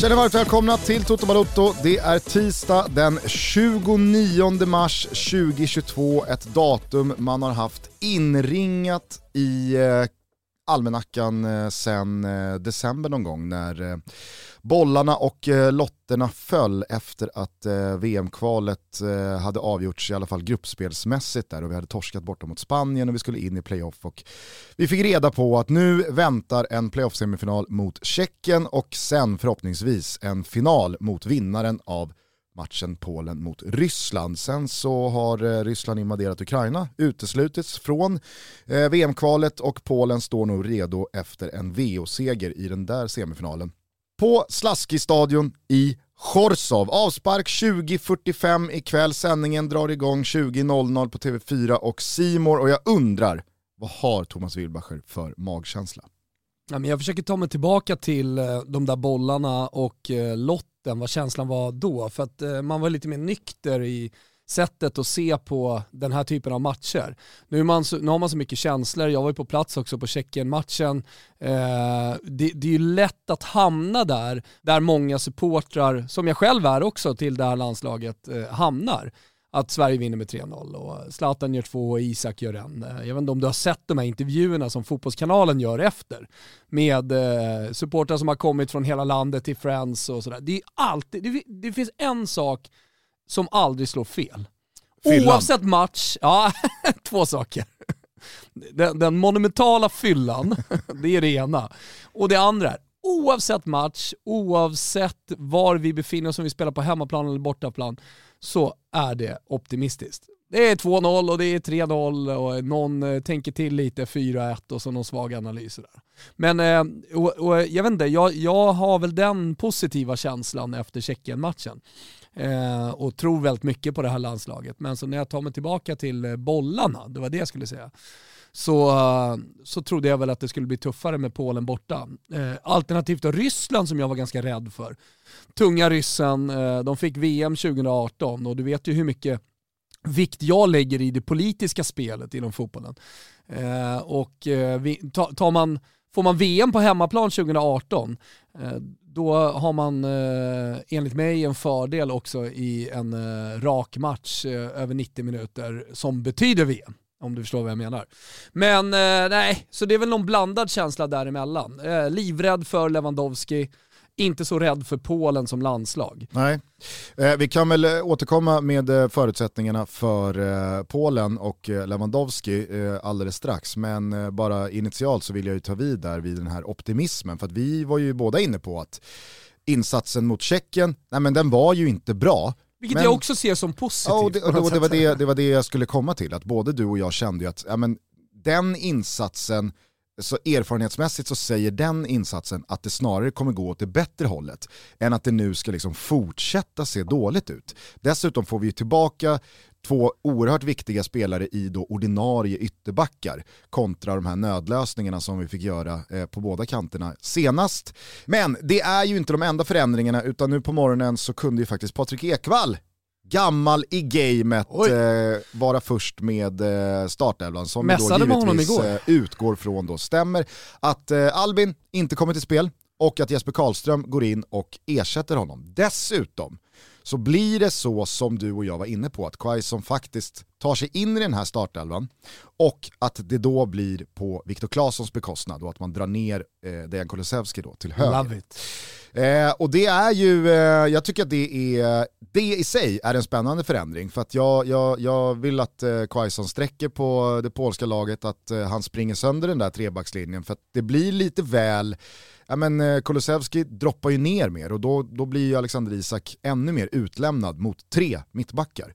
Känner varmt välkomna till Toto Balotto. Det är tisdag den 29 mars 2022, ett datum man har haft inringat i eh, almanackan eh, sen eh, december någon gång när eh, bollarna och lotterna föll efter att VM-kvalet hade avgjorts i alla fall gruppspelsmässigt där och vi hade torskat borta mot Spanien och vi skulle in i playoff och vi fick reda på att nu väntar en playoff-semifinal mot Tjeckien och sen förhoppningsvis en final mot vinnaren av matchen Polen mot Ryssland. Sen så har eh, Ryssland invaderat Ukraina, uteslutits från eh, VM-kvalet och Polen står nu redo efter en VO-seger i den där semifinalen. På Slaskistadion i Chorsov. Avspark 20.45 ikväll, sändningen drar igång 20.00 på TV4 och Simor och jag undrar, vad har Thomas Wilbacher för magkänsla? jag försöker ta mig tillbaka till eh, de där bollarna och Lott lotten, vad känslan var då. För att eh, man var lite mer nykter i sättet att se på den här typen av matcher. Nu, man så, nu har man så mycket känslor, jag var ju på plats också på Tjeckien-matchen. Eh, det, det, är ju lätt att hamna där, där många supportrar, som jag själv är också till det här landslaget, eh, hamnar att Sverige vinner med 3-0 och Zlatan gör två och Isak gör en. Eh, jag vet inte om du har sett de här intervjuerna som Fotbollskanalen gör efter med eh, supportrar som har kommit från hela landet till Friends och sådär. Det, är alltid, det, det finns en sak som aldrig slår fel. Fyllan. Oavsett match, ja, två saker. Den, den, monumentala fyllan, det är det ena. Och det andra är, oavsett match, oavsett var vi befinner oss, om vi spelar på hemmaplan eller bortaplan, så är det optimistiskt. Det är 2-0 och det är 3-0 och någon eh, tänker till lite, 4-1 och så någon svag analys. Där. Men eh, och, och, jag vet inte, jag, jag har väl den positiva känslan efter Tjeckien-matchen. Eh, och tror väldigt mycket på det här landslaget. Men så när jag tar mig tillbaka till bollarna, det var det jag skulle säga, så, så trodde jag väl att det skulle bli tuffare med Polen borta. Eh, alternativt Ryssland som jag var ganska rädd för. Tunga ryssen, eh, de fick VM 2018 och du vet ju hur mycket vikt jag lägger i det politiska spelet inom fotbollen. Eh, och tar man, får man VM på hemmaplan 2018, då har man enligt mig en fördel också i en rak match över 90 minuter som betyder VM. Om du förstår vad jag menar. Men eh, nej, så det är väl någon blandad känsla däremellan. Eh, livrädd för Lewandowski, inte så rädd för Polen som landslag. Nej, eh, vi kan väl eh, återkomma med eh, förutsättningarna för eh, Polen och eh, Lewandowski alldeles strax. Men bara initialt så vill jag ju ta vid där vid den här optimismen. För att vi var ju båda inne på att insatsen mot Tjeckien, nej men den var ju inte bra. Vilket men, jag också ser som positivt. Ja, och det, och det, det, var det, det var det jag skulle komma till, att både du och jag kände ju att ja, men, den insatsen, så erfarenhetsmässigt så säger den insatsen att det snarare kommer gå åt det bättre hållet än att det nu ska liksom fortsätta se dåligt ut. Dessutom får vi tillbaka två oerhört viktiga spelare i då ordinarie ytterbackar kontra de här nödlösningarna som vi fick göra eh, på båda kanterna senast. Men det är ju inte de enda förändringarna utan nu på morgonen så kunde ju faktiskt Patrik Ekwall gammal i gamet eh, vara först med eh, startelvan som Mässade då givetvis eh, utgår från då stämmer att eh, Albin inte kommer till spel och att Jesper Karlström går in och ersätter honom. Dessutom så blir det så som du och jag var inne på, att Quaison faktiskt tar sig in i den här startelvan och att det då blir på Viktor Claessons bekostnad och att man drar ner eh, Dejan Kulusevski då till höger. Love it. Eh, och det är ju, eh, jag tycker att det, är, det i sig är en spännande förändring för att jag, jag, jag vill att eh, Quaison sträcker på det polska laget, att eh, han springer sönder den där trebackslinjen för att det blir lite väl ja, men eh, Kulusevski droppar ju ner mer och då, då blir ju Alexander Isak ännu mer utlämnad mot tre mittbackar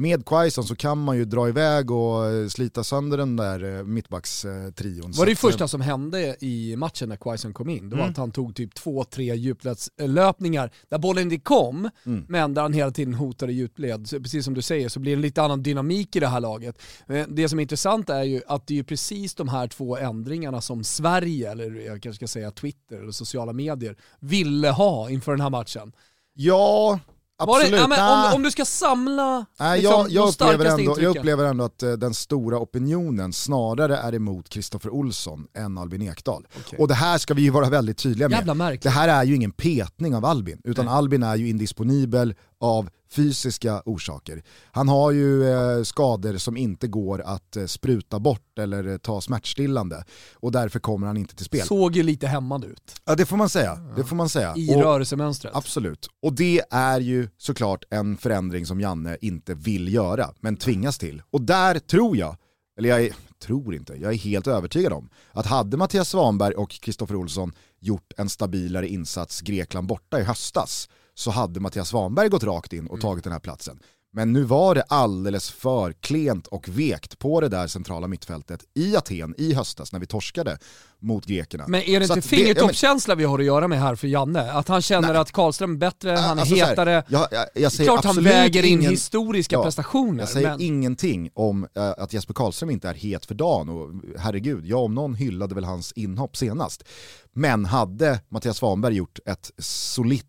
med Quaison så kan man ju dra iväg och eh, slita sönder den där eh, mittbackstrion. Var det första som hände i matchen när Quaison kom in? Det var mm. att han tog typ två, tre djupledslöpningar där bollen inte kom, mm. men där han hela tiden hotade djupled. Så precis som du säger så blir det en lite annan dynamik i det här laget. Det som är intressant är ju att det är precis de här två ändringarna som Sverige, eller jag kanske ska säga Twitter eller sociala medier, ville ha inför den här matchen. Ja, Absolut. det, ja, men om, om du ska samla Nej, liksom, jag, jag, de upplever ändå, jag intrycken. upplever ändå att eh, den stora opinionen snarare är emot Kristoffer Olsson än Albin Ekdal. Okej. Och det här ska vi ju vara väldigt tydliga med. Det här är ju ingen petning av Albin, utan Nej. Albin är ju indisponibel av fysiska orsaker. Han har ju eh, skador som inte går att eh, spruta bort eller eh, ta smärtstillande och därför kommer han inte till spel. Såg ju lite hämmad ut Ja det får man säga. Det får man säga. i Och- rörelsemönstret. Absolut. Och det är ju såklart en förändring som Janne inte vill göra, men tvingas till. Och där tror jag, eller jag är, tror inte, jag är helt övertygad om att hade Mattias Svanberg och Kristoffer Olsson gjort en stabilare insats Grekland borta i höstas så hade Mattias Svanberg gått rakt in och tagit den här platsen. Men nu var det alldeles för klent och vekt på det där centrala mittfältet i Aten i höstas när vi torskade mot grekerna. Men är det Så inte det- ja, fingertoppskänsla vi har att göra med här för Janne? Att han känner att Karlström är bättre, han är Alltså så här, hetare. jag, jag, jag säger Klart han väger in ingen- historiska Ja, prestationer. Jag säger men... ingenting om eh, att Jesper Karlström inte är het för dagen och herregud, jag om någon hyllade väl hans inhopp senast. Men hade Mattias Svanberg gjort ett solitt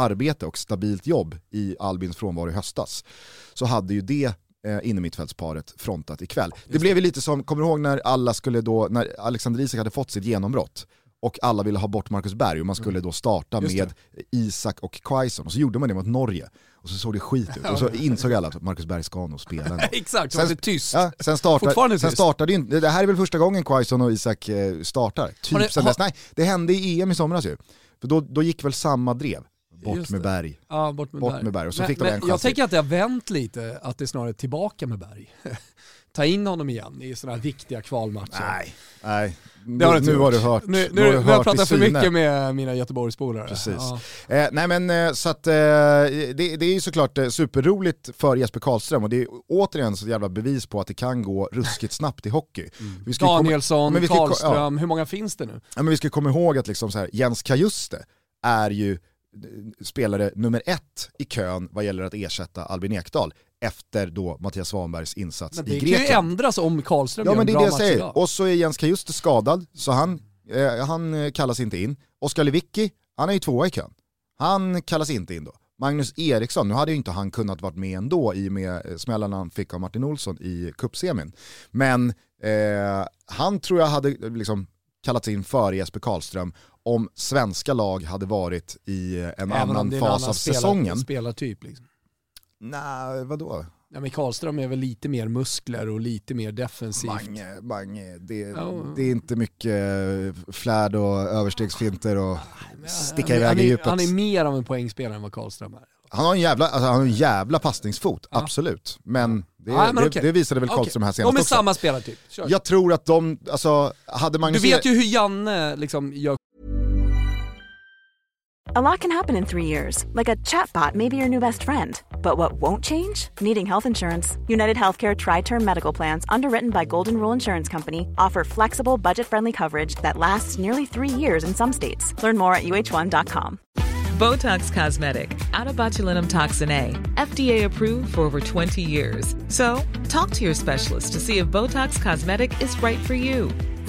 arbete och stabilt jobb i Albins frånvaro i höstas så hade ju det eh, innermittfältsparet frontat ikväll. Det blev ju lite som, kommer du ihåg när alla skulle då, när Alexander Isak hade fått sitt genombrott och alla ville ha bort Marcus Berg och man skulle då starta Mm. Med Isak och Quaison och så gjorde man det mot Norge och så såg det skit ut och så insåg alla att Marcus Berg ska nog spela ändå. Exakt, Sen- var det tyst. Ja, sen Fortfarande sen startade ju det här är väl första gången Quaison och Isak eh, startar. Typ det- sen dess. Nej, det hände i EM i somras ju. För då, då gick väl samma drev. Bort med. Berg. Ja, bort med Bort Berg. med Berg, och så men, fick de en Jag tänker att det har vänt lite, att det är snarare tillbaka med Berg. Ta in honom igen i sådana här viktiga kvalmatcher. Nej, nej. Det har nu har du hört. Nu, nu har nu, har jag pratat för mycket med mina Göteborgspolare. Precis. Ja. Eh, nej men eh, så att eh, det, det är ju såklart eh, superroligt för Jesper Karlström och det är återigen så jävla bevis på att det kan gå ruskigt snabbt i hockey. Vi ska komma- Danielsson, men vi ska Karlström, hur många finns det nu? Ja, men vi ska komma ihåg att liksom så här, Jens Kajuste är ju spelare nummer ett i kön vad gäller att ersätta Albin Ekdal efter då Mattias Svanbergs insats Men i det kan ju Grekland. ändras om Karlström Ja men en det är det jag säger. idag. Och så är Jens Kajuste skadad, så han, eh, han eh, kallas inte in. Oskar Lewicki, han är ju tvåa i kön. Han kallas inte in då. Magnus Eriksson, nu hade ju inte han kunnat varit med ändå i och med eh, smällarna han fick av Martin Olsson i cupsemin. Men eh, han tror jag hade eh, liksom kallats in före Jesper Karlström om svenska lag hade varit i eh, en Även annan är en fas annan av spelar- säsongen. Spelartyp liksom. Nej, vadå? Ja, men Karlström är väl lite mer muskler och lite mer defensivt. Mange, Mange, det, Ja. det är inte mycket eh, flärd och överstegsfinter och sticka iväg i djupet. han är mer av en poängspelare än vad Karlström är. Han har en jävla, alltså, han har en jävla passningsfot, Ja. absolut. Men det, Ja, men det, okej. det visade väl. Karlström här De senast är också. samma spelartyp. Kör. Jag tror att de, alltså, hade Du Magnus... vet ju hur Janne liksom gör A lot can happen in three years, like a chatbot may be your new best friend. But what won't change? Needing health insurance. United Healthcare Tri Term Medical Plans, underwritten by Golden Rule Insurance Company, offer flexible, budget friendly coverage that lasts nearly three years in some states. Learn more at uh1.com. Botox Cosmetic, out of botulinum toxin A, FDA approved for over 20 years. So, talk to your specialist to see if Botox Cosmetic is right for you.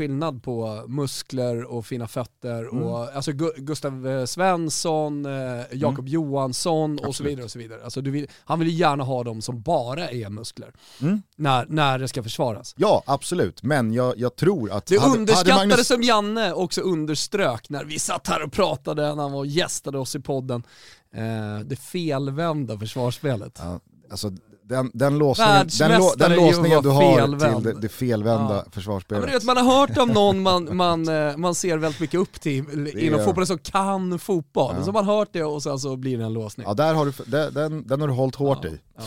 skillnad på muskler och fina fötter Mm. och alltså Gu- Gustav eh, Svensson, eh, Jakob Mm. Johansson och så vidare. och så vidare. Alltså vill, han vill ju gärna ha dem som bara är muskler Mm. när, när det ska försvaras. Ja, absolut. Men jag, jag tror att... Det hade- underskattade hade Magnus- som Janne också underströk när vi satt här och pratade när han var och gästade oss i podden. Eh, det felvända försvarsspelet. Ja, alltså, den, den låsningen, den, den i låsningen du har till det, det felvända Ja. Ja, försvarsspelet. vet, man har hört om någon man, man, eh, man ser väldigt mycket upp till inom är- fotbollen som kan fotboll. Ja. Så har man hört det och sen så blir det en låsning. Ja, där har du, den, den, har du hållit hårt i. Ja.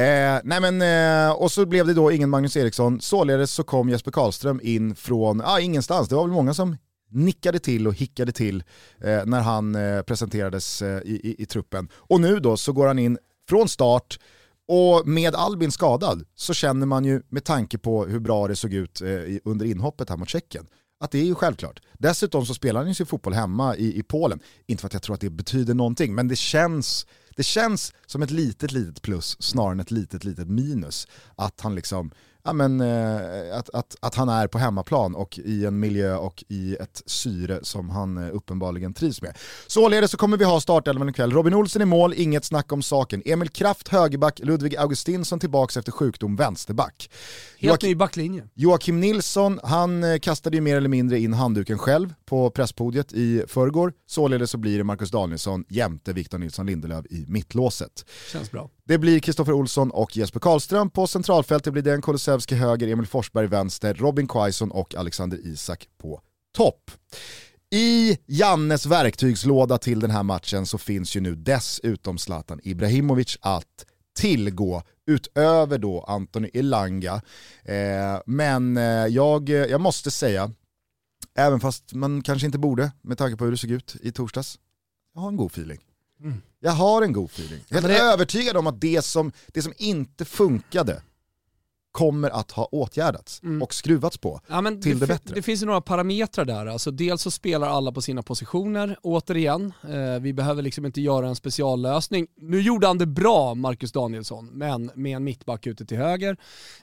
Eh, nej men, eh, och så blev det då ingen Magnus Eriksson, således så kom Jesper Karlström in från ah, ingenstans. Det var väl många som nickade till och hickade till eh, när han eh, presenterades eh, i, i, i truppen. Och nu då så går han in från start och med Albin skadad så känner man ju med tanke på hur bra det såg ut eh, under inhoppet här mot Tjeckien, att det är ju självklart. Dessutom så spelar han ju sin fotboll hemma i, i Polen. Inte för att jag tror att det betyder någonting, men det känns, det känns som ett litet, litet plus snarare än ett litet, litet minus. Att han liksom ja, men, eh, att, att, att han är på hemmaplan och i en miljö och i ett syre som han eh, uppenbarligen trivs med. Således så kommer vi ha startelvan ikväll. Robin Olsen i mål, inget snack om saken. Emil Kraft högerback, Ludvig Augustinsson tillbaks efter sjukdom vänsterback. Helt ny backlinje. Joakim Nilsson, han eh, kastade ju mer eller mindre in handduken själv på presspodiet i förrgår. Således så blir det Marcus Danielsson jämte Victor Nilsson Lindelöf i mittlåset. Känns bra. Det blir Kristoffer Olsson och Jesper Karlström på centralfältet blir den Kulusevski höger, Emil Forsberg vänster, Robin Quaison och Alexander Isak på topp. I Jannes verktygslåda till den här matchen så finns ju nu dessutom Zlatan Ibrahimovic att tillgå utöver då Anthony Elanga. Eh, men eh, jag, jag måste säga, även fast man kanske inte borde med tanke på hur det såg ut i torsdags, jag har en god feeling. Mm. Jag har en god feeling. Jag är ja, övertygad om att det som, det som inte funkade kommer att ha åtgärdats mm. och skruvats på ja, till det, det bättre. Det finns ju några parametrar där. Alltså dels så spelar alla på sina positioner, återigen. Eh, vi behöver liksom inte göra en speciallösning. Nu gjorde han det bra, Marcus Danielsson, men med en mittback ute till höger.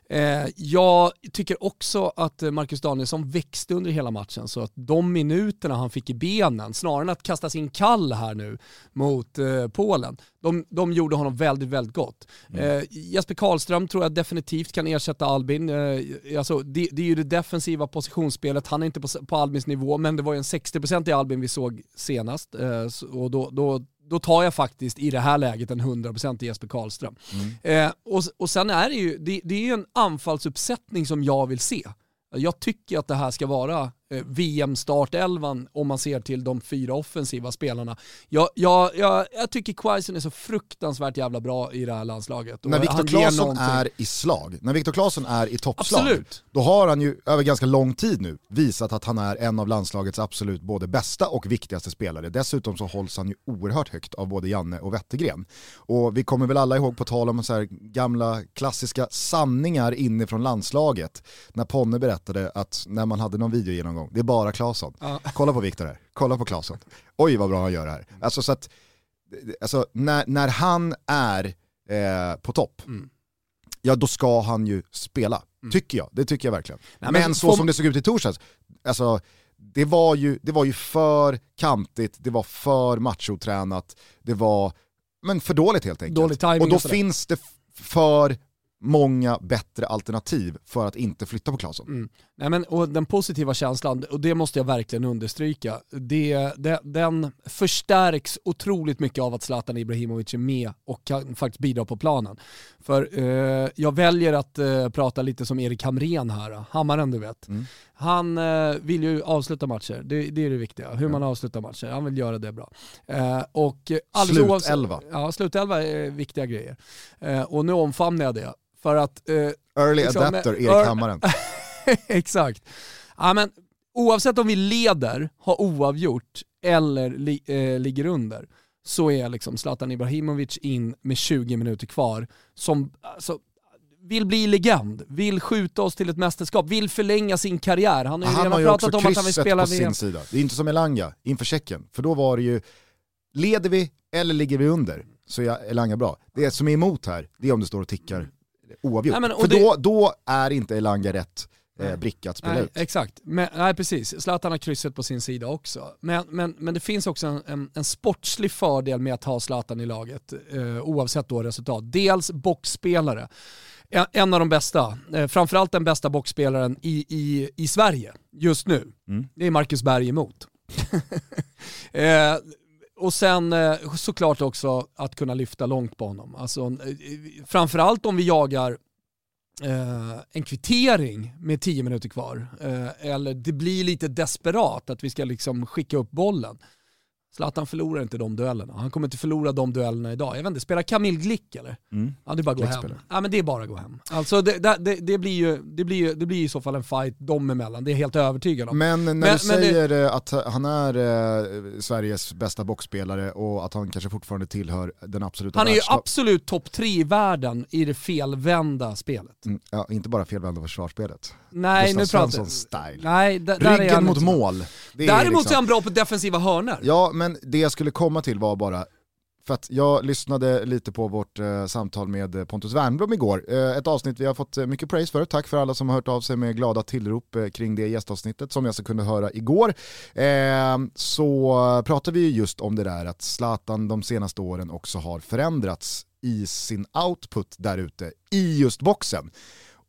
Eh, jag tycker också att Marcus Danielsson växte under hela matchen, så att de minuterna han fick i benen, snarare än att kasta sin kall här nu mot eh, Polen, de, de gjorde honom väldigt, väldigt gott. Mm. Eh, Jesper Karlström tror jag definitivt kan ersätta Albin. Eh, alltså, det, det, är ju det defensiva positionsspelet, han är inte på, på Albins nivå, men det var ju en 60% i Albin vi såg senast. Eh, och då, då, då tar jag faktiskt i det här läget en 100% i Jesper Karlström. Mm. Eh, och, och sen är det ju, det, det är en anfallsuppsättning som jag vill se. Jag tycker att det här ska vara VM-startelvan om man ser till de fyra offensiva spelarna. Jag, jag, jag, jag tycker Quaison är så fruktansvärt jävla bra i det här landslaget. när Viktor Claesson är i slag, när Viktor Claesson är i toppslag, absolut. då har han ju över ganska lång tid nu visat att han är en av landslagets absolut både bästa och viktigaste spelare. Dessutom så hålls han ju oerhört högt av både Janne och Wettergren. Och vi kommer väl alla ihåg på tal om så gamla klassiska sanningar inifrån landslaget, när Ponne berättade att när man hade någon videogenomgång gång. Det är bara Claesson. Ja. Kolla på Viktor här, kolla på Claesson. Oj vad bra han gör det här. Alltså, så att, alltså, när, när han är eh, på topp, mm. ja då ska han ju spela. Mm. Tycker jag, det tycker jag verkligen. Nej, men, men, så får... som det såg ut i torsdags, alltså, det, var ju, det var ju för kantigt, det var för machotränat, det var men för dåligt helt enkelt. Dålig och då finns det för många bättre alternativ för att inte flytta på Claesson. Mm. Nej, men, och den positiva känslan, och det måste jag verkligen understryka, det, det, den förstärks otroligt mycket av att Zlatan Ibrahimovic är med och kan faktiskt bidra på planen. För eh, jag väljer att eh, prata lite som Erik Hamrén här, Hammaren du vet. Mm. Han eh, vill ju avsluta matcher, det, det, är det viktiga. Hur man avslutar matcher, han vill göra det bra. Eh, och slutelva. Ja, slutelva är viktiga grejer. Eh, och nu omfamnar jag det. För att... Eh, Early liksom, adapter, Erik Hammaren. Exakt. Ja, men, oavsett om vi leder, har oavgjort eller li, eh, ligger under, så är liksom Zlatan Ibrahimovic in med 20 minuter kvar som alltså, vill bli legend, vill skjuta oss till ett mästerskap, vill förlänga sin karriär. Han har ju han redan har pratat om att han vill spela på VM. Sin sida. Det är inte som Elanga inför Tjeckien, för då var det ju, leder vi eller ligger vi under så är Elanga bra. Det som är emot här, det är om det står och tickar oavgjort. Nej, men, För det... då, då är inte Elanga rätt eh, bricka att spela nej, ut. Exakt, men, nej precis. Zlatan har krysset på sin sida också. Men, men, men det finns också en, en, en sportslig fördel med att ha Zlatan i laget, eh, oavsett då resultat. Dels boxspelare, en, en av de bästa, eh, framförallt den bästa boxspelaren i, i, i Sverige just nu, mm. det är Marcus Berg emot. eh, och sen eh, såklart också att kunna lyfta långt på honom. Alltså, eh, framförallt om vi jagar Uh, en kvittering med tio minuter kvar. eller det blir lite desperat att vi ska liksom skicka upp bollen. Zlatan förlorar inte de duellerna. Han kommer inte förlora de duellerna idag. Jag vet inte, spelar Kamil Glick eller? Mm. Ja det är bara att gå hem. Ja men det är bara att gå hem. Alltså det, det, det, det, blir ju, det, blir ju, det blir i så fall en fight dem emellan, det är jag helt övertygad om. Men när Men- du men säger eh, att han är eh, Sveriges bästa boxspelare och att han kanske fortfarande tillhör den absoluta Han är ju absolut topp tre i världen i det felvända spelet. Mm, Ja, inte bara felvända försvarsspelet. Nej, Gustav nu pratar Svenssons style. Nej, där, där är Ryggen mot så. mål. Det är Däremot liksom- är han bra på defensiva hörnor. Ja, men det jag skulle komma till var bara, för att jag lyssnade lite på vårt eh, samtal med eh, Pontus Wernbloom igår. Eh, ett avsnitt vi har fått eh, mycket praise för. Tack för alla som har hört av sig med glada tillrop eh, kring det gästavsnittet som jag så kunde höra igår. Eh, så pratade vi ju just om det där att Zlatan de senaste åren också har förändrats i sin output där ute i just boxen.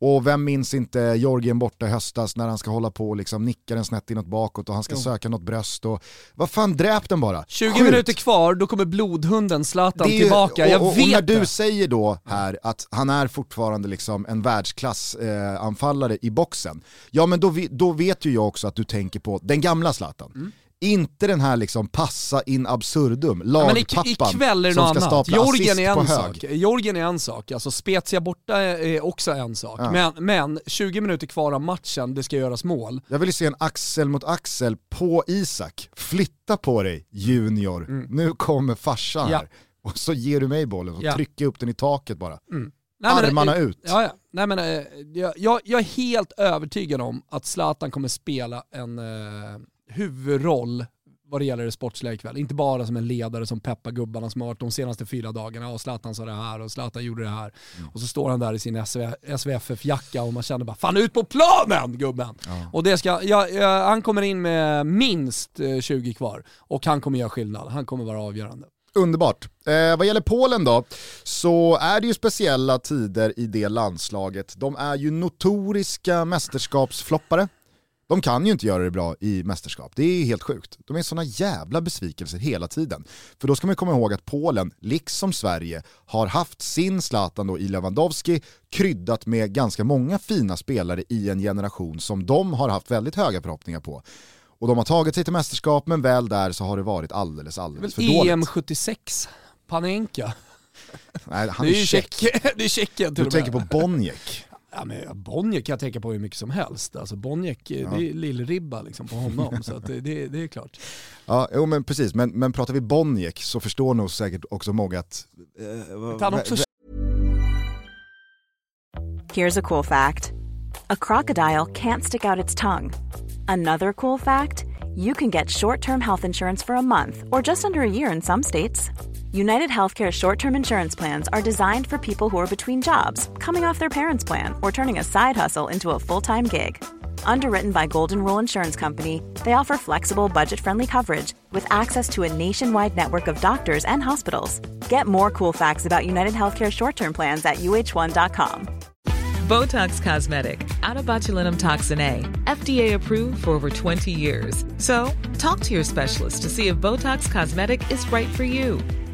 Och vem minns inte Georgien borta i höstas när han ska hålla på och liksom nicka den snett inåt bakåt och han ska Jo. söka något bröst och vad fan dräp den bara. 20 Sjukt. minuter kvar, då kommer blodhunden Zlatan ju- tillbaka. Jag och, och, vet och när du det. säger då här att han är fortfarande liksom en världsklass eh, i boxen, ja men då, då vet ju jag också att du tänker på den gamla Zlatan. Mm. Inte den här liksom passa in absurdum, Ja, lagpappan ikväll är det som ska stapla assist är på en sak. Georgien är en sak, alltså Spezia borta är också en sak. Ja. Men, men 20 minuter kvar av matchen, det ska göras mål. Jag vill ju se en axel mot axel på Isak. Flytta på dig junior, nu kommer farsan Mm. Ja. här. Och så ger du mig bollen och Ja. trycker upp den i taket bara. Nej, men, Armarna eh, ut. Ja, ja. Nej, men, eh, jag, jag, jag är helt övertygad om att Zlatan kommer spela en eh, huvudroll vad det gäller det sportsliga ikväll. Inte bara som en ledare som peppar gubbarna som har varit de senaste fyra dagarna. Och Zlatan sa det här och Zlatan gjorde det här. Mm. Och så står han där i sin SV, SVFF-jacka och man känner bara fan ut på planen gubben! Och det ska, ja, ja, han kommer in med minst eh, 20 kvar och han kommer göra skillnad. Han kommer vara avgörande. Underbart. Eh, vad gäller Polen då, så är det ju speciella tider i det landslaget. De är ju notoriska mästerskapsfloppare. De kan ju inte göra det bra i mästerskap, det är helt sjukt. De är såna jävla besvikelser hela tiden. För då ska man komma ihåg att Polen, liksom Sverige, har haft sin Zlatan då i Lewandowski, kryddat med ganska många fina spelare i en generation som de har haft väldigt höga förhoppningar på. Och de har tagit sig till mästerskap, men väl där så har det varit alldeles, alldeles för dåligt. EM 76, Panenka. Nej, han Det är, är. Tjeckien, det är Tjeckien till Du och med. tänker på Boniek. Ja, men Bonnier kan jag tänka på hur mycket som helst. Alltså Bonnier, det är lillribba liksom på honom. så att det, det, är klart. Ja, jo, men precis. Men, men pratar vi Boniek så förstår nog säkert också många att... Eh, Han också Here's a cool fact a crocodile can't stick out its tongue. Another cool fact you can get short term health insurance for a month or just under a year in some states. United Healthcare short term insurance plans are designed for people who are between jobs, coming off their parents' plan, or turning a side hustle into a full time gig. Underwritten by Golden Rule Insurance Company, they offer flexible, budget friendly coverage with access to a nationwide network of doctors and hospitals. Get more cool facts about United Healthcare short term plans at uh1.com. Botox Cosmetic, out of botulinum toxin A, FDA approved for over 20 years. So, talk to your specialist to see if Botox Cosmetic is right for you.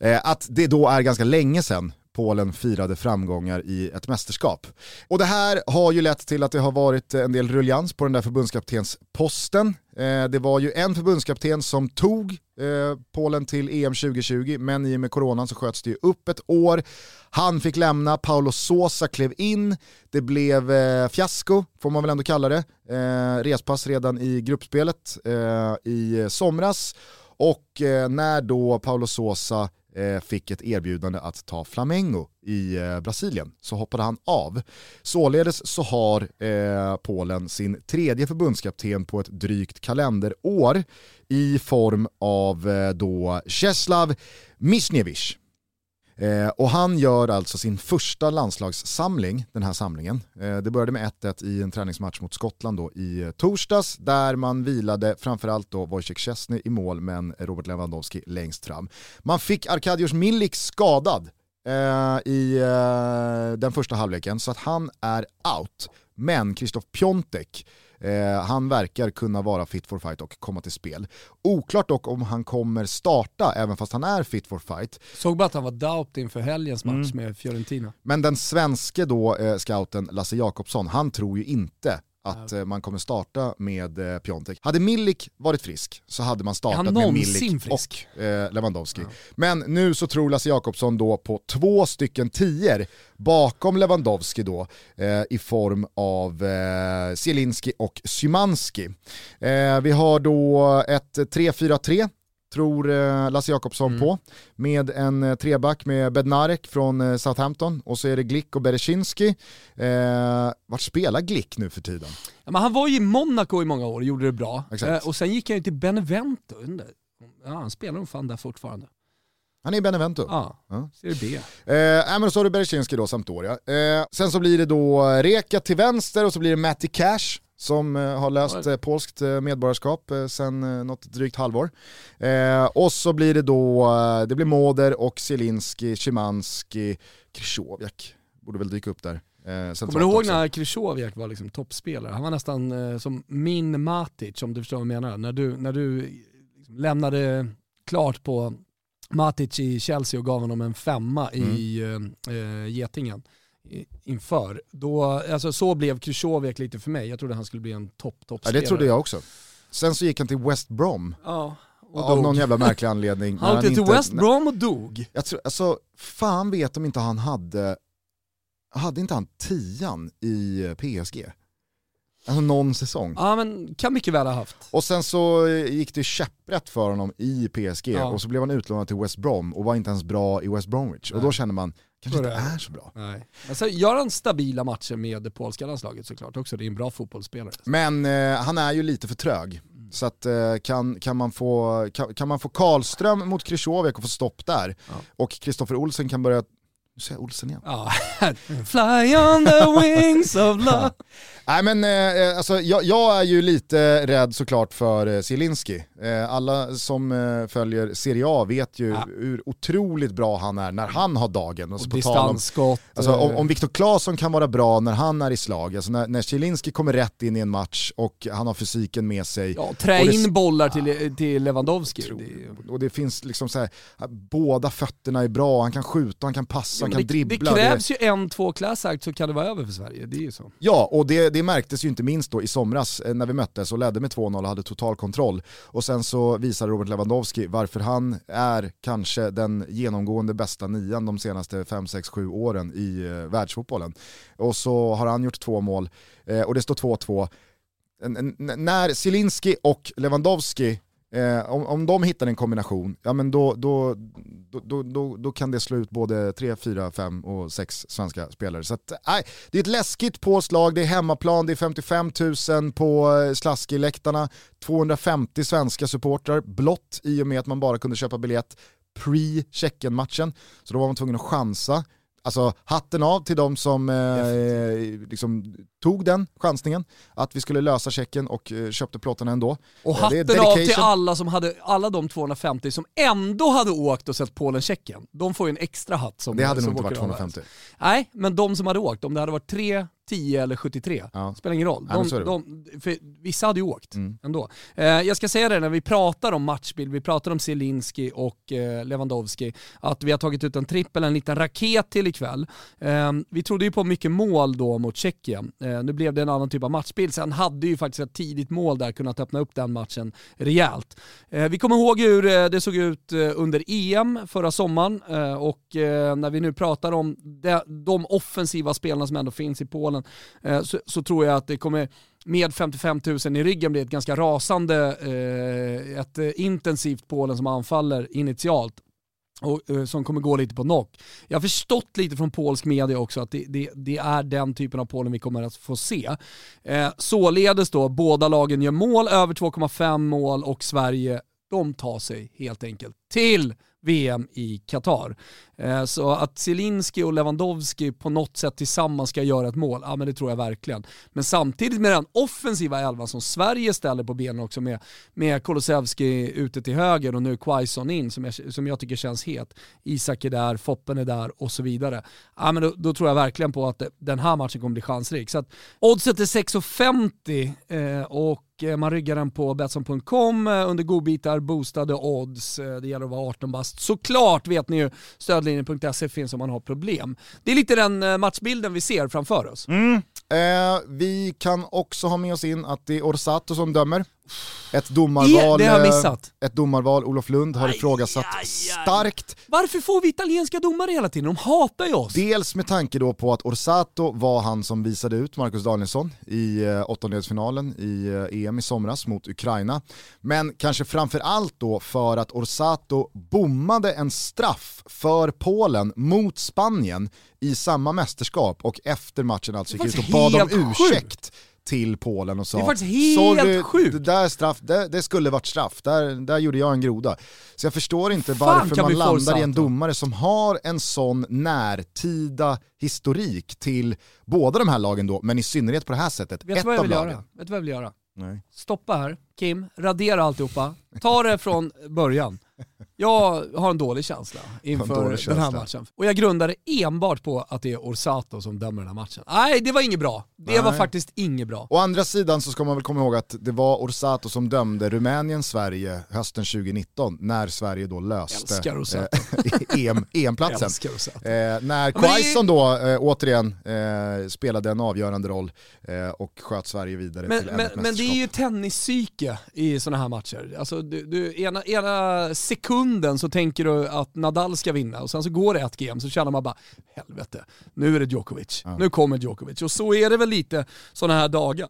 Eh, att det då är ganska länge sedan Polen firade framgångar i ett mästerskap. Och det här har ju lett till att det har varit en del ruljans på den där förbundskaptensposten. Eh, det var ju en förbundskapten som tog eh, Polen till EM 2020, men i och med coronan så sköts det ju upp ett år. Han fick lämna, Paolo Sosa klev in, det blev eh, fiasko, får man väl ändå kalla det. Eh, respass redan i gruppspelet eh, i somras. Och eh, när då Paolo Sosa Eh, fick ett erbjudande att ta Flamengo i eh, Brasilien så hoppade han av. Således så har eh, Polen sin tredje förbundskapten på ett drygt kalenderår i form av eh, då Czeslaw Misniewicz. Eh, och han gör alltså sin första landslagssamling, den här samlingen. Eh, det började med 1-1 i en träningsmatch mot Skottland då i eh, torsdags, där man vilade framförallt då Wojciech Szczesny i mål, men Robert Lewandowski längst fram. Man fick Arkadiusz Milik skadad eh, i eh, den första halvleken, så att han är out. Men Kristoff Piontek Eh, han verkar kunna vara fit for fight och komma till spel. Oklart dock om han kommer starta även fast han är fit for fight. Såg bara att han var doubt inför helgens match mm. med Fiorentina. Men den svenske då, eh, scouten Lasse Jakobsson, han tror ju inte att ja. Eh, man kommer starta med eh, Piontek. Hade Milik varit frisk så hade man startat med Milik frisk? och eh, Lewandowski. Ja. Men nu så tror Lasse Jakobsson då på två stycken tior bakom Lewandowski då eh, i form av eh, Zielinski och Szymanski. Vi har då ett 3-4-3 tror eh, Lasse Jakobsson mm. på. Med en eh, treback med Bednarek från eh, Southampton och så är det Glick och Berezinski. Eh, vart spelar Glick nu för tiden? Ja, men han var ju i Monaco i många år och gjorde det bra. Eh, och sen gick han ju till Benevento. Ja, han spelar nog fan där fortfarande. Han är i Benevento. Ja, ja. Serie B. Eh, men så har du Berezinski då, Sampdoria. Eh, sen så blir det då Reka till vänster och så blir det Matty Cash som eh, har löst eh, polskt eh, medborgarskap sedan något drygt halvår. och så blir det då, det blir Moder och Zielinski, Szymanski, Krychowiak borde väl dyka upp där. Eh, Kommer du ihåg också. när Krychowiak var liksom toppspelare? Han var nästan eh, som min Matic, om du förstår vad jag menar. När du, när du liksom lämnade klart på Matic i Chelsea och gav honom en femma mm. i eh, Getingen inför. Då, alltså så blev Krychowiak lite för mig. Jag trodde han skulle bli en topp topp Ja det trodde jag också. Sen så gick han till West Brom. Ja, av någon jävla märklig anledning. Han åkte till West Brom och dog. Jag tror, alltså, fan vet om inte han hade, hade inte han tian i PSG? Alltså någon säsong. Ja men kan mycket väl ha haft. Och sen så gick det käpprätt för honom i PSG ja. och så blev han utlånad till West Brom och var inte ens bra i West Bromwich. Nej. Och då känner man, kanske inte är så bra. Nej. Alltså, gör han stabila matcher med det polska landslaget såklart också, det är en bra fotbollsspelare. Men eh, han är ju lite för trög. Så att, eh, kan, kan, man få, kan, kan man få Karlström mot Krychowiak och få stopp där, ja. och Kristoffer Olsen kan börja nu säger jag Olsen igen. Ja. Fly on the wings of love. Nej men eh, alltså, jag, jag, är ju lite rädd såklart för eh, Zielinski. Eh, alla som eh, följer Serie A vet ju ja. hur otroligt bra han är när han har dagen. Alltså, och distansskott. Alltså, om, om Viktor Claesson kan vara bra när han är i slag, alltså när, när Zielinski kommer rätt in i en match och han har fysiken med sig. Ja, trä in det, bollar till, till Lewandowski. Det, och det finns liksom så här, båda fötterna är bra, han kan skjuta, han kan passa, han kan det, dribbla. Det krävs ju en, två class så kan det vara över för Sverige, det är ju så. Ja, och det, det märktes ju inte minst då i somras eh, när vi möttes och ledde med 2-0 och hade total kontroll. Och sen så visar Robert Lewandowski varför han är kanske den genomgående bästa nian de senaste 5, 6, 7 åren i eh, världsfotbollen. Och så har han gjort två mål eh, och det står 2-2. När Zielinski och Lewandowski Eh, om, om de hittar en kombination, ja men då, då, då, då, då kan det slå ut både 3, 4, 5 och 6 svenska spelare. Så att, nej, det är ett läskigt påslag, det är hemmaplan, det är 55 000 på eh, Slaski-läktarna, 250 svenska supportrar, blott i och med att man bara kunde köpa biljett pre-Tjeckien-matchen. Så då var man tvungen att chansa. Alltså hatten av till de som eh, liksom, tog den chansningen, att vi skulle lösa checken och eh, köpte plåtarna ändå. Och eh, hatten av till alla som hade, alla de 250 som ändå hade åkt och sett Polen-Tjeckien. De får ju en extra hatt som Det hade som nog inte varit 250. Nej, men de som hade åkt, om det hade varit tre 10 eller 73, ja. spelar ingen roll. De, ja, de, vissa hade ju åkt mm. ändå. Eh, jag ska säga det när vi pratar om matchbild, vi pratar om Zielinski och eh, Lewandowski, att vi har tagit ut en trippel, en liten raket till ikväll. Eh, vi trodde ju på mycket mål då mot Tjeckien. Eh, nu blev det en annan typ av matchbild, sen hade ju faktiskt ett tidigt mål där kunnat öppna upp den matchen rejält. Eh, vi kommer ihåg hur eh, det såg ut under EM förra sommaren och när vi nu pratar om de, de offensiva spelarna som ändå finns i Polen bollen, eh, så, så, tror jag att det kommer med 55 000 i ryggen bli ett ganska rasande, eh, ett eh, intensivt Polen som anfaller initialt och, eh, som kommer gå lite på knock. Jag har förstått lite från polsk media också att det, det, det är den typen av Polen vi kommer att få se. Eh, således då, båda lagen gör mål, över 2,5 mål och Sverige de tar sig helt enkelt till VM i Qatar. Eh, så att Zielinski och Lewandowski på något sätt tillsammans ska göra ett mål, ja men det tror jag verkligen. Men samtidigt med den offensiva elvan som Sverige ställer på benen också med, med Kolosevski ute till höger och nu Quaison in som jag, som jag tycker känns het. Isak är där, Foppen är där och så vidare. Ja men då, då tror jag verkligen på att den här matchen kommer bli chansrik. Så att oddset är 6,50 eh, och eh, man ryggar den på Betsson.com eh, under godbitar, boostade odds. Det gäller att vara 18 bast. Såklart vet ni ju, stödlinjen.se finns om man har problem. Det är lite den eh, matchbilden vi ser framför oss. Mm. Eh, vi kan också ha med oss in att det är Orsato som dömer. Ett domarval, det har jag missat. ett domarval Olof Lund har ifrågasatt aj, aj, aj. starkt. Varför får vi italienska domare hela tiden? De hatar ju oss. Dels med tanke då på att Orsato var han som visade ut Marcus Danielsson i eh, åttondelsfinalen i eh, EM i somras mot Ukraina. Men kanske framför allt då för att Orsato bommade en straff för Polen mot Spanien i samma mästerskap och efter matchen alltså gick ut och bad om ursäkt till Polen och sa Det är faktiskt helt Sorry, sjukt! Det, där straff, det, det, skulle varit straff, där, där gjorde jag en groda. Så jag förstår inte varför man landar i en domare som har en sån närtida historik till båda de här lagen då, men i synnerhet på det här sättet. Vet du vad jag vill göra? Vet du vad jag vill göra? Nej. Stoppa här, Kim, radera alltihopa, ta det från början. Jag har en dålig känsla inför dålig känsla. den här matchen. Och jag grundar det enbart på att det är Orsato som dömer den här matchen. Nej, det var inget bra. Det Nej. var faktiskt inget bra. Å andra sidan så ska man väl komma ihåg att det var Orsato som dömde Rumänien-Sverige hösten 202019 när Sverige då löste eh, EM, EM-platsen. Eh, när Quaison då eh, återigen eh, spelade en avgörande roll eh, och sköt Sverige vidare men, till men, men det är ju tennispsyke i sådana här matcher. Alltså, du, du, ena, ena sekunden så tänker du att Nadal ska vinna och sen så går det ett game så känner man bara helvete, nu är det Djokovic, ja. nu kommer Djokovic. Och så är det väl lite sådana här dagar.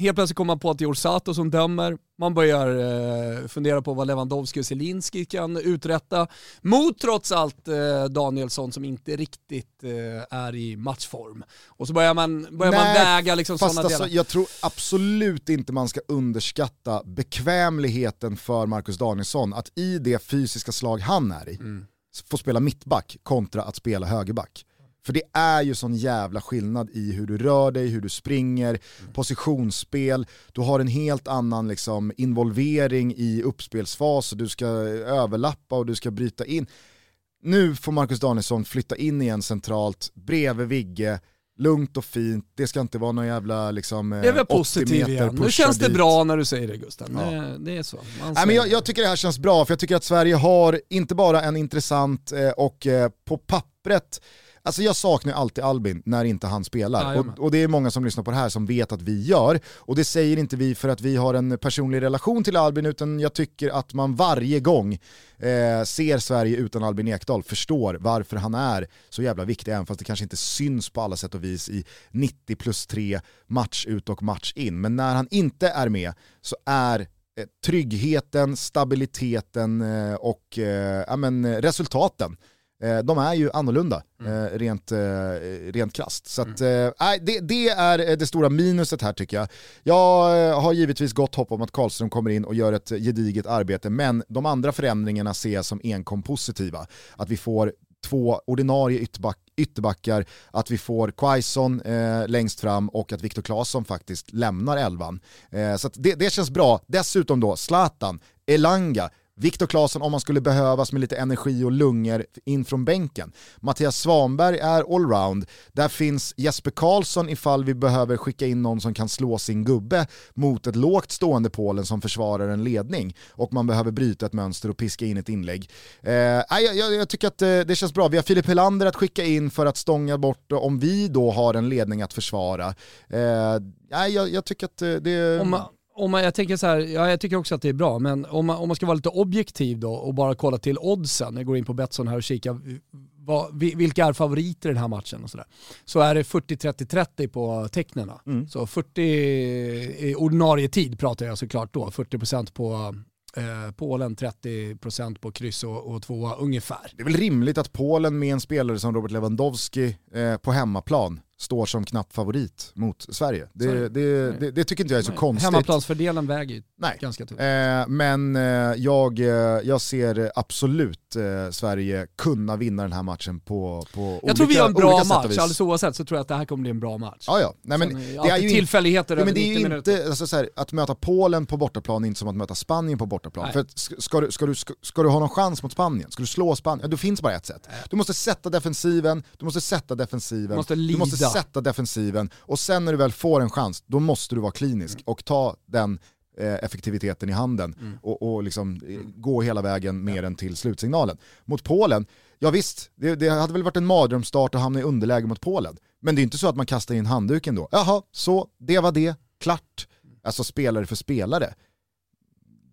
Helt plötsligt kommer man på att det är Orsato som dömer, man börjar eh, fundera på vad Lewandowski och Zielinski kan uträtta mot trots allt eh, Danielsson som inte riktigt eh, är i matchform. Och så börjar man, börjar Nej, man väga liksom sådana alltså, delar. Jag tror absolut inte man ska underskatta bekvämligheten för Marcus Danielsson att i det fysiska slag han är i, mm. få spela mittback kontra att spela högerback. För det är ju sån jävla skillnad i hur du rör dig, hur du springer, mm. positionsspel, du har en helt annan liksom, involvering i uppspelsfas, och du ska överlappa och du ska bryta in. Nu får Marcus Danielsson flytta in igen centralt, bredvid Vigge, lugnt och fint, det ska inte vara någon jävla liksom, det är väl positiv igen. Nu känns det dit. bra när du säger det Gusten. Ja. Det, det, är så. Nej, men jag, jag, tycker det här känns bra, för jag tycker att Sverige har inte bara en intressant eh, och eh, på pappret Alltså jag saknar alltid Albin när inte han spelar. Ja, och, och, det är många som lyssnar på det här som vet att vi gör. Och det säger inte vi för att vi har en personlig relation till Albin, utan jag tycker att man varje gång eh, ser Sverige utan Albin Ekdal förstår varför han är så jävla viktig, även fast det kanske inte syns på alla sätt och vis i 90 plus 3 match ut och match in. Men när han inte är med så är eh, tryggheten, stabiliteten eh, och eh, ja, men, resultaten de är ju annorlunda mm. Eh, rent, eh, rent krasst. Så att, mm. det, det, är det stora minuset här tycker jag. Jag har givetvis gott hopp om att Karlström kommer in och gör ett gediget arbete, men de andra förändringarna ser jag som enkom positiva. Att vi får två ordinarie ytterback, ytterbackar, att vi får Quaison eh, längst fram och att Viktor Claesson faktiskt lämnar elvan. Eh, så det, det känns bra. Dessutom då Zlatan, Elanga, Viktor Claesson om man skulle behövas med lite energi och lungor in från bänken. Mattias Svanberg är allround. Där finns Jesper Karlsson ifall vi behöver skicka in någon som kan slå sin gubbe mot ett lågt stående Polen som försvarar en ledning och man behöver bryta ett mönster och piska in ett inlägg. Eh, jag, jag, jag, tycker att eh, det känns bra. Vi har Filip Helander att skicka in för att stånga bort om vi då har en ledning att försvara. Eh, jag, jag tycker att eh, det... Om man om man, jag, tänker så här, ja, jag tycker också att det är bra, men om man, om man ska vara lite objektiv då och bara kolla till oddsen, jag går in på Betsson här och kikar vad, vilka är favoriter i den här matchen och sådär. Så är det 40-30-30 på tecknena. Mm. Så 40 i ordinarie tid pratar jag såklart då, 40% på eh, Polen 30% på kryss och, och tvåa ungefär. Det är väl rimligt att Polen med en spelare som Robert Lewandowski eh, på hemmaplan står som knapp favorit mot Sverige. Det, det. det, det, tycker inte jag är så konstigt. Hemmaplansfördelen väger ju Nej. ganska tungt. Eh, men eh, jag, eh, jag ser absolut eh, Sverige kunna vinna den här matchen på, på Jag olika, tror vi gör en bra match, alldeles oavsett så tror jag att det här kommer bli en bra match. Ja, ja. Nej, men Sen det är ju tillfälligheter Ja, men det är 90 ju minuter. inte, alltså, så här, att möta Polen på bortaplan är inte som att möta Spanien på bortaplan. Nej. För att ska, du, ska, du, ska, ska du ha någon chans mot Spanien, ska du slå Spanien, ja, då finns bara ett sätt. Du måste sätta defensiven, du måste sätta defensiven, Du måste du måste sätta defensiven och sen när du väl får en chans, då måste du vara klinisk Mm. och ta den eh, effektiviteten i handen och, och liksom, eh, gå hela vägen mer än till slutsignalen. Mot Polen, ja visst, det, det hade väl varit en mardrömsstart att hamna i underläge mot Polen. Men det är inte så att man kastar in handduken då. Jaha, så det var det, klart. Alltså spelare för spelare.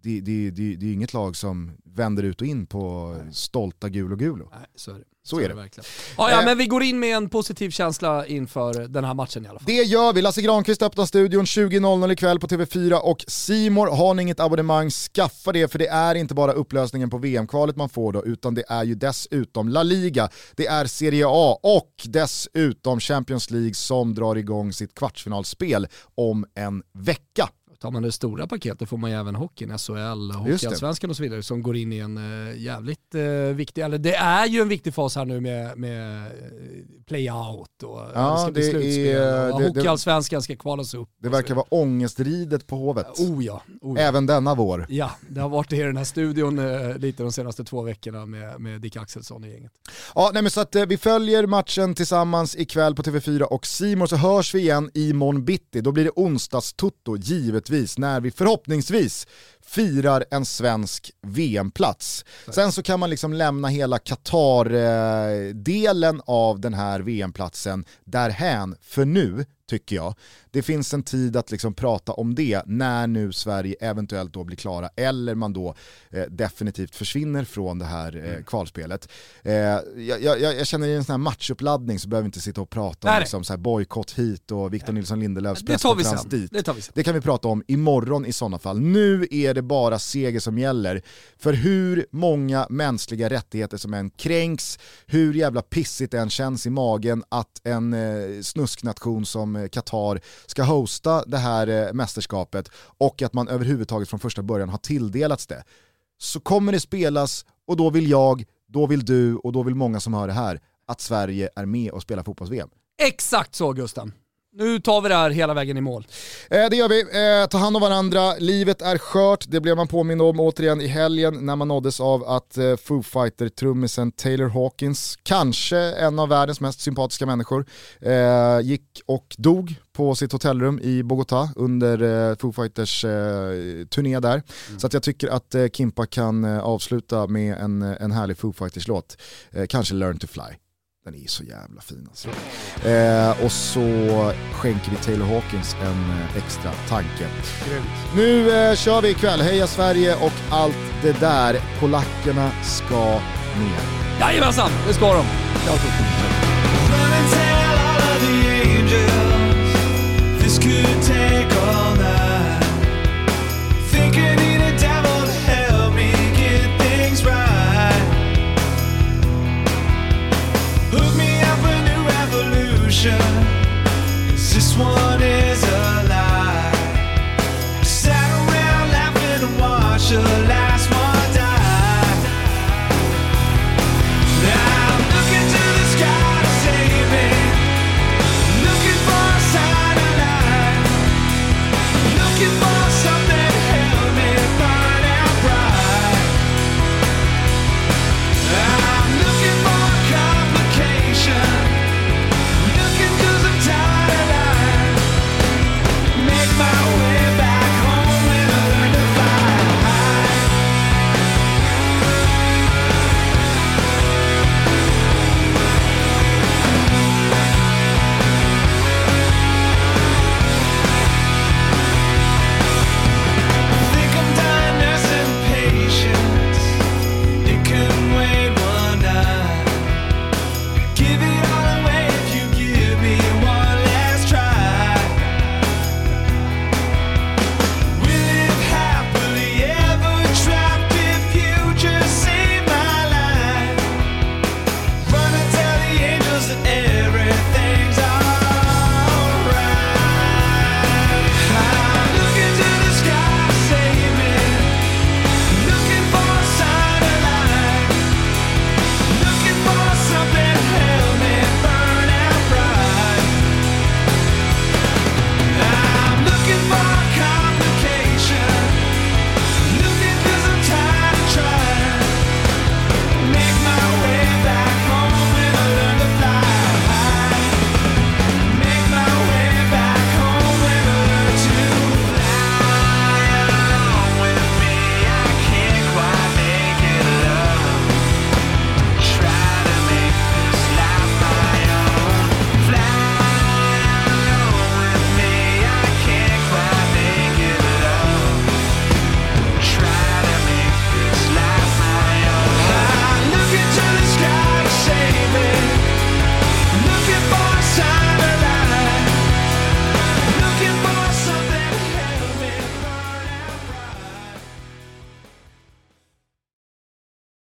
Det, det, det, det är inget lag som vänder ut och in på stolta Gulo Gulo. Nej, så är det. Så är det. verkligen. Ja, ja, Eh. men vi går in med en positiv känsla inför den här matchen i alla fall. Det gör vi. Lasse Granqvist öppnar studion 20.00 ikväll på TV4 och Simor Har ni inget abonnemang, skaffa det för det är inte bara upplösningen på VM-kvalet man får då, utan det är ju dessutom La Liga, det är Serie A och dessutom Champions League som drar igång sitt kvartsfinalspel om en vecka. Tar man det stora paketet får man ju även hockeyn, SHL. Hockeyallsvenskan och så vidare som går in i en uh, jävligt uh, viktig, eller det är ju en viktig fas här nu med, med eh, play-out och eh, Ja, det ska bli slutspel. och det- Hockeyallsvenskan ska kvalas upp. Det och verkar vara ångestridet på Hovet. Oh ja, oh ja. Även denna vår. Ja, det har varit det i den här studion eh, lite de senaste två veckorna med, med Dick Axelsson i gänget. Ja, nej, men så att eh, vi följer matchen tillsammans ikväll på TV4 och Simon så hörs vi igen i morgon bitti. Då blir det onsdagstutto givetvis när vi förhoppningsvis firar en svensk VM-plats. Sen så kan man liksom lämna hela Qatar-delen av den här VM-platsen därhän för nu, tycker jag. Det finns en tid att liksom prata om det när nu Sverige eventuellt då blir klara eller man då eh, definitivt försvinner från det här Mm. eh, kvalspelet. Eh, jag, jag, jag känner i en sån här matchuppladdning så behöver vi inte sitta och prata om Nej. liksom så här bojkott hit och Victor Nilsson Lindelöfs presskonferens dit. Det. Det kan vi prata om imorgon i sådana fall. Nu är det bara seger som gäller. För hur många mänskliga rättigheter som än kränks, hur jävla pissigt det än känns i magen att en eh, snusknation som eh, Qatar ska hosta det här eh, mästerskapet och att man överhuvudtaget från första början har tilldelats det. Så kommer det spelas och då vill jag, då vill du och då vill många som hör det här att Sverige är med och spelar fotbolls-VM. Exakt så Gusten. Nu tar vi det här hela vägen i mål. Eh, det gör vi. Eh, ta hand om varandra. Livet är skört. Det blev man påmind om återigen i helgen när man nåddes av att eh, Foo Fighter-trummisen Taylor Hawkins, kanske en av världens mest sympatiska människor, eh, gick och dog på sitt hotellrum i Bogotá under eh, Foo Fighters eh, turné där. Så att jag tycker att Kimpa kan avsluta med en, en härlig Foo Fighters-låt. Kanske Learn to Fly. Den är så jävla fin alltså. Eh, och så skänker vi Taylor Hawkins en eh, extra tanke. Nu eh, kör vi ikväll, heja Sverige och allt det där. Polackerna ska ner. Jajamensan, det ska de. This could take just wanted